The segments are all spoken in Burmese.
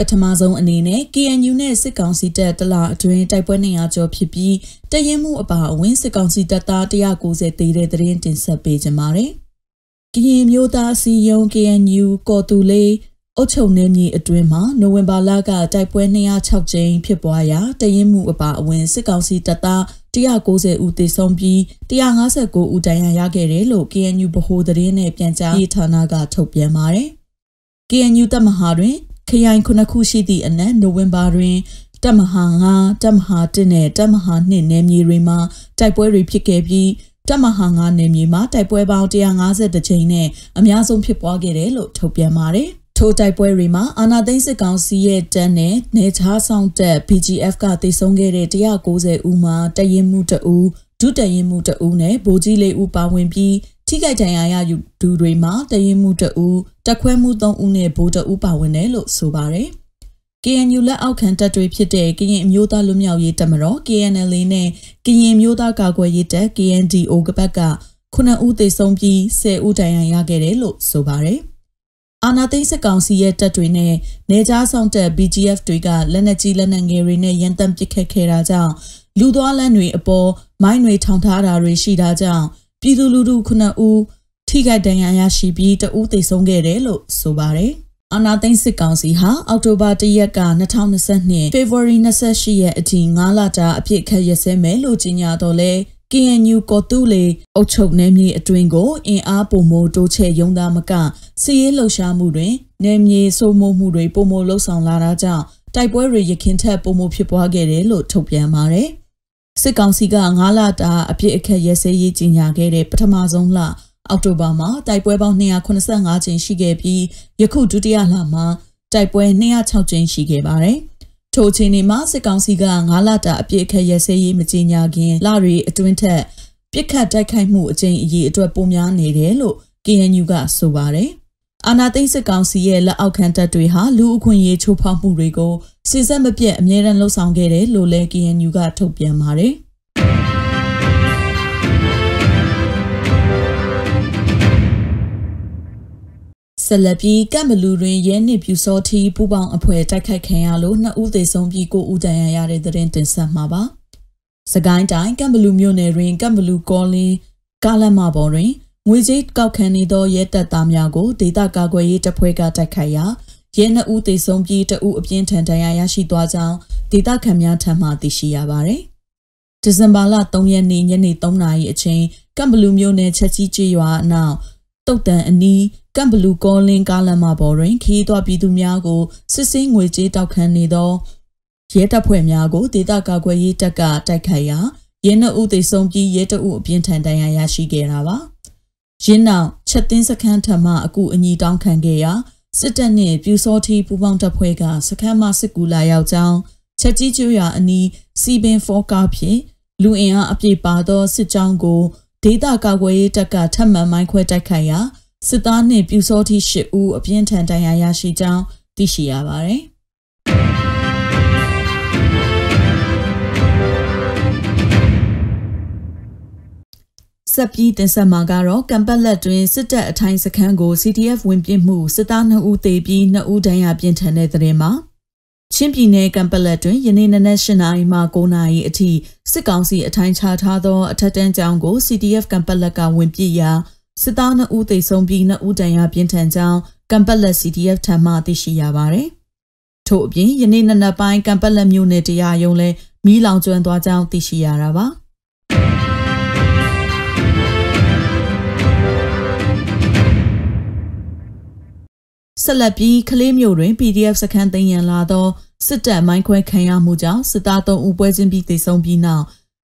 ပထမဆုံးအနေနဲ့ KNU နဲ့စစ်ကောင်စီတပ်တလအတွင်းတိုက်ပွဲ200ကျော်ဖြစ်ပြီးတရင်မှုအပါအဝင်စစ်ကောင်စီတပ်သား190တေးတဲ့သတင်းတင်ဆက်ပေးကြပါမယ်။ကရင်မျိုးသားစီယုံ KNU ကော်တူလေးအုတ်ချုံနေမြေအတွင်းမှာနိုဝင်ဘာလကတိုက်ပွဲ206ကြိမ်ဖြစ်ပွားရာတရင်မှုအပါအဝင်စစ်ကောင်စီတပ်သား190ဦးသေဆုံးပြီး159ဦးဒဏ်ရာရခဲ့တယ်လို့ KNU ဗဟိုသတင်းနဲ့ပြန်ကြားရေးဌာနကထုတ်ပြန်ပါတယ်။ KNU တပ်မဟာတွင် ခရိုင်ခုနှစ်ခုရှိသည့်အနက်နိုဝင်ဘာတွင်တပ်မဟာ9တပ်မဟာ1နဲ့တပ်မဟာ2နယ်မြေတွေမှာတိုက်ပွဲတွေဖြစ်ခဲ့ပြီးတပ်မဟာ9နယ်မြေမှာတိုက်ပွဲပေါင်း150ကြိမ်နဲ့အများဆုံးဖြစ်ပွားခဲ့တယ်လို့ထုတ်ပြန်ပါတယ်။ထိုတိုက်ပွဲတွေမှာအာနာသိန်းစစ်ကောင်စီရဲ့တပ်နဲ့နေချားဆောင်တပ် BGF ကတိုက်ဆုံခဲ့တဲ့190ဦးမှာတရင်မှုတဦးဒုတရင်မှုတဦးနဲ့ဗိုလ်ကြီးလေးဦးပါဝင်ပြီး ထိခိုက်ဒဏ်ရာရယူသူတွေမှာတရင်မှုတဦးတက်ခွဲမှု3ဦးနဲ့ဗိုလ်တဦးပါဝင်တယ်လို့ဆိုပါတယ်။ KNU လက်အောက်ခံတပ်တွေဖြစ်တဲ့ကရင်အမျိုးသားလူမျိုးရေးတပ်မတော် KNL နဲ့ကရင်မျိုးသားကာကွယ်ရေးတပ် KNDO ကပတ်က9ဦးသေဆုံးပြီး10ဦးဒဏ်ရာရခဲ့တယ်လို့ဆိုပါတယ်။အာနာသိန်းစစ်ကောင်စီရဲ့တပ်တွေနဲ့နေကြားဆောင်တပ် BGF တွေကလက်နက်ကြီးလက်နက်ငယ်တွေနဲ့ရန်တမ်းပစ်ခတ်ခဲ့တာကြောင့်လူသွားလမ်းတွေအပေါ်မိုင်းတွေထောင်ထားတာတွေရှိတာကြောင့် ပြည်သူလူထု9ဦးထိခိုက်ဒဏ်ရာရရှိပြီးတဦးသေဆုံးခဲ့တယ်လို့ဆိုပါတယ်။အာနာသိန်းစစ်ကောင်စီဟာအောက်တိုဘာ၁ရက်က2022 February 28ရက်အထိ9လတာအပြစ်ခတ်ရစဲမယ်လို့ကြေညာတော့လဲ KNU ကော်တူလေအုတ်ချုပ်နယ်မြေအတွင်းကိုအင်အားပုံမိုတိုးချဲ့ရုံသားမကစီးရဲလှုပ်ရှားမှုတွင်နယ်မြေစိုးမိုးမှုတွေပုံမိုလှုပ်ဆောင်လာတာကြောင့်တိုက်ပွဲတွေရခင်ထက်ပုံမိုဖြစ်ပွားခဲ့တယ်လို့ထုတ်ပြန်ပါတယ်။ စစ်ကောင်စီက9လတာအပြစ်အခက်ရဲစဲရေးကြီးညာခဲ့တဲ့ပထမဆုံးလအောက်တိုဘာမှာတိုက်ပွဲပေါင်း285ကြိမ်ရှိခဲ့ပြီးယခုဒုတိယလမှာတိုက်ပွဲ206ကြိမ်ရှိခဲ့ပါတယ်။ထိုချိန်ဒီမှာစစ်ကောင်စီက9လတာအပြစ်အခက်ရဲစဲရေးမကြေညာခင်လရီအတွင်းထက်ပြစ်ခတ်တိုက်ခိုက်မှုအကြိမ်အကြီးအတွက်ပိုများနေတယ်လို့ KNU ကဆိုပါတယ်။ အာနာသိန်းစစ်ကောင်စီရဲ့လက်အောက်ခံတပ်တွေဟာလူအခွင့်အရေးချိုးဖောက်မှုတွေကိုစစ်စက်မပြတ်အမြဲတမ်းလှုံ့ဆော်ခဲ့တယ်လို့လည်း KNU ကထုတ်ပြန်ပါတယ်။ဆက်လက်ပြီးကမ်ဘလူတွင်ရဲနစ်ပြူစောထီပူပေါင်းအဖွဲ့တိုက်ခိုက်ခံရလို့နှစ်ဦးသေဆုံးပြီးကိုဦးတန်ရရတဲ့တဲ့တင်ဆက်မှာပါ။စကိုင်းတိုင်းကမ်ဘလူမြို့နယ်တွင်ကမ်ဘလူကောလင်းကားလမ်းမပေါ်တွင် ငွေကြေးကောက်ခံနေသောရဲတပ်သားများကိုဒေသကာကွယ်ရေးတပ်ဖွဲ့ကတိုက်ခိုက်ရာရဲနှစ်ဦးသေဆုံးပြီးတဦးအပြင်းထန်ဒဏ်ရာရရှိသွားကြောင်းဒေသခံများထံမှသိရှိရပါသည်။ဒီဇင်ဘာလ3ရက်နေ့ညနေ3နာရီအချိန်ကမ်ဘလူမြို့နယ်ချက်ကြီးကျေးရွာအနောက်တုတ်တန်အနီးကမ်ဘလူကောလင်းကားလမ်းမပေါ်တွင်ခီးသွွားပြည်သူများကိုစစ်စင်းငွေကြေးတောက်ခံနေသောရဲတပ်ဖွဲ့များကိုဒေသကာကွယ်ရေးတပ်ကတိုက်ခိုက်ရာရဲနှုတ်သေဆုံးပြီးရဲတအုပ်အပြင်းထန်ဒဏ်ရာရရှိခဲ့တာပါ။ ရင်းနောက်ချက်တင်းစခန်းထံမှအကူအညီတောင်းခံခဲ့ရာစစ်တပ်နှင့်ပြူစောထီပူပေါင်းတပ်ဖွဲ့ကစခန်းမှစစ်ကူလာရောက်ကြောင်းချက်ကြီးကျွရအနီးစီပင်ဖောကားဖြင့်လူအင်အားအပြည့်ပါသောစစ်ကြောင်းကိုဒေသကာကွယ်ရေးတပ်ကထပ်မံမိုင်းခွဲတိုက်ခိုက်ရာစစ်သားနှင့်ပြူစောတိ၈ဦးအပြင်းထန်ဒဏ်ရာရရှိကြောင်းသိရှိရပါတယ်။ ဆက်ပြီးတင်ဆက်မှာကတော့ကံပတ်လက်တွင်စစ်တပ်အထိုင်စခန်းကို CTF ဝင်ပြစ်မှုစစ်သား2ဦးသေပြီး2ဦးဒဏ်ရာပြင်းထန်တဲ့တဲ့မှာချင်းပြည်နယ်ကံပလက်တွင်ယနေ့နနက်၈နာရီမှ9နာရီအထိစစ်ကောင်စီအထိုင်ချထားသောအထက်တန်းကျောင်းကို CTF ကံပလက်ကဝင်ပြစ်ရာစစ်သား2ဦးသေဆုံးပြီး2ဦးဒဏ်ရာပြင်းထန်ကြောင်းကံပက်လက် CDF ထံမှသိရှိရပါတယ်။ထို့အပြင်ယနေ့နနက်ပိုင်းကံပက်လက်မြို့နယ်တရားရုံးလဲမီးလောင်ကျွမ်းသွားကြောင်းသိရှိရတာပါ။ ဆက်လက်ပြီးကလေးမျိုးတွင် PDF စခန်းသိမ်းရန်လာသောစစ်တပ်မိုင်းခွဲခံရမှုကြောင့်စစ်သား3ဦးပွဲချင်းပြီးသေဆုံးပြီးနောက်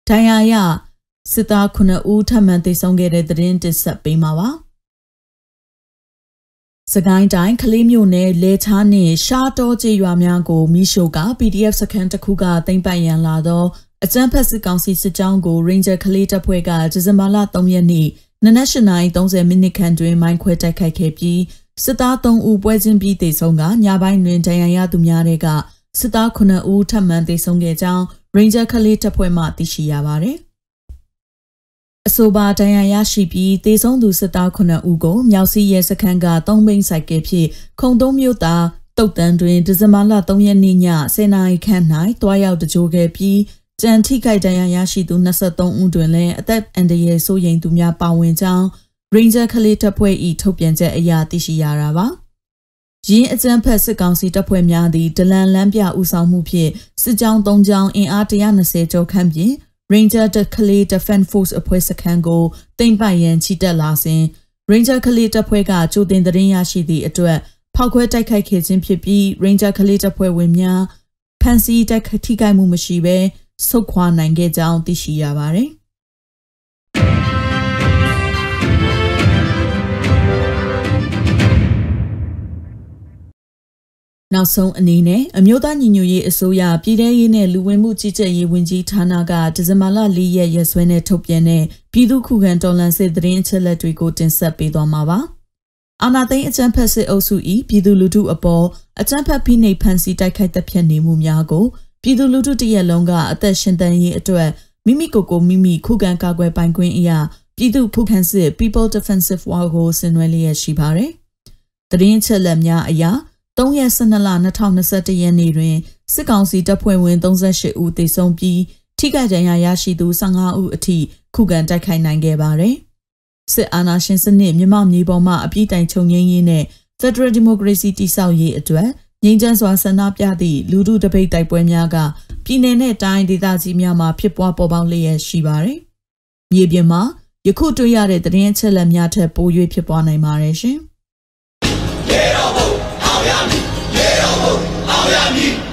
ဒဏ်ရာရစစ်သား9ဦးထပ်မံသေဆုံးခဲ့တဲ့သတင်းတင်ဆက်ပေးမှာပါ။စကိုင်းတိုင်းကလေးမြို့နယ်လဲချားနှင့်ရှားတောကျေးရွာများကိုမိရှို့က PDF စခန်းတစ်ခုကတင်ပိုက်ရန်လာသောအကြမ်းဖက်စစ်ကောင်စီစစ်ကြောင်းကို Ranger ကလေးတပ်ဖွဲ့ကဒီဇင်ဘာလ3ရက်နေ့နနက်8:30မိနစ်ခန့်တွင်မိုင်းခွဲတိုက်ခိုက်ခဲ့ပြီး စစ်သား3ဦးပွဲချင်းပြီးတေဆုံးကညပိုင်းတွင်ဒဏ်ရာရသူများတဲ့ကစစ်သား9ဦးထပ်မံတေဆုံးခဲ့ကြောင်း Ranger ကလေးတပ်ဖွဲ့မှသိရှိရပါသည်အဆိုပါဒဏ်ရာရရှိပြီးတေဆုံးသူစစ်သား9ဦးကိုမြောက်စီရဲစခန်းက3ဘိန်းဆိုင်ကယ်ဖြင့်ခုံသုံးမြို့သားတုတ်တန်တွင်ဒီဇင်ဘာလ3ရက်နေ့ည10:00နာရီခန့်၌တွားရောက်တကြိုခဲ့ပြီးကြံထိခိုက်ဒဏ်ရာရရှိသူ23ဦးတွင်လည်းအသက်အန္တရာယ်ဆိုးရိမ်သူများပါဝင်ကြောင်း Ranger ကလေးတပ်ဖွဲ့၏ထုတ်ပြန်ချက်အရသိရှိရတာပါ။ရင်းအကြမ်းဖက်စစ်ကောင်စီတပ်ဖွဲ့များသည်ဒလန်လန်းပြဦးဆောင်မှုဖြင့်စစ်ကြောင်း၃ကြောင်းအင်အား120ကျော်ခန့်ဖြင့် Ranger တကလေး Defense Force အဖွဲ့စခန်းကိုတင်ပိုက်ရန်ချီတက်လာစဉ် Ranger ကလေးတပ်ဖွဲ့ကကြိုတင်သတင်းရရှိသည့်အတွက်ဖောက်ခွဲတိုက်ခိုက်ခဲ့ခြင်းဖြစ်ပြီး Ranger ကလေးတပ်ဖွဲ့ဝင်များဖန်စီတိုက်ထိခိုက်မှုမရှိဘဲဆုတ်ခွာနိုင်ခဲ့ကြောင်းသိရှိရပါတယ်။ နောက်ဆုံးအနေနဲ့အမျိုးသားညီညွတ်ရေးအစိုးရပြည်ထရေးနဲ့လူဝင်မှုကြီးကြပ်ရေးဝန်ကြီးဌာနကဒီဇင်ဘာလ၄ရက်ရက်စွဲနဲ့ထုတ်ပြန်တဲ့ပြည်သူ့ခုခံတော်လှန်စစ်သတင်းအချက်အလက်တွေကိုတင်ဆက်ပေးသွားမှာပါ။အာနာသိန်းအကြမ်းဖက်စစ်အုပ်စု၏ပြည်သူလူထုအပေါ်အကြမ်းဖက်ဖိနှိပ်ဖန်ဆီးတိုက်ခိုက်တပ်ဖြတ်နေမှုများကိုပြည်သူလူထုတရက်လုံးကအသက်ရှင်တန်ရေးအတွက်မိမိကိုယ်ကိုမိမိခုခံကာကွယ်ပိုင်ခွင့်အရာပြည်သူခုခံစစ် People Defensive War ကိုဆင်နွှဲလျက်ရှိပါတယ်။တရင်ချက်လက်များအရာ 3ရက်12လ2021ရက်နေ့တွင်စစ်ကောင်စီတပ်ဖွဲ့ဝင်38ဦးသေဆုံးပြီးထိခိုက်ဒဏ်ရာရရှိသူ15ဦးအထိခုခံတိုက်ခိုက်နိုင်ခဲ့ပါတယ်။စစ်အာဏာရှင်စနစ်မြမမြေပေါ်မှအပြည့်တိုင်ချုပ်ငြိမ်းရေးနဲ့ Federal Democracy တည်ဆောက်ရေးအတွက်ငြိမ်းချမ်းစွာဆန္ဒပြသည့်လူထုတပိတ်တိုက်ပွဲများကပြည်내နဲ့တိုင်းဒေသကြီးများမှာဖြစ်ပွားပေါ်ပေါက်လျက်ရှိပါတယ်။မြေပြင်မှာယခုတွေ့ရတဲ့သတင်းချက်လက်များထက်ပို၍ဖြစ်ပွားနိုင်ပါတယ်ရှင်။ရေတော်ဘုံ အောင်ရမည်ရေတော်ဘုံအောင်ရမည်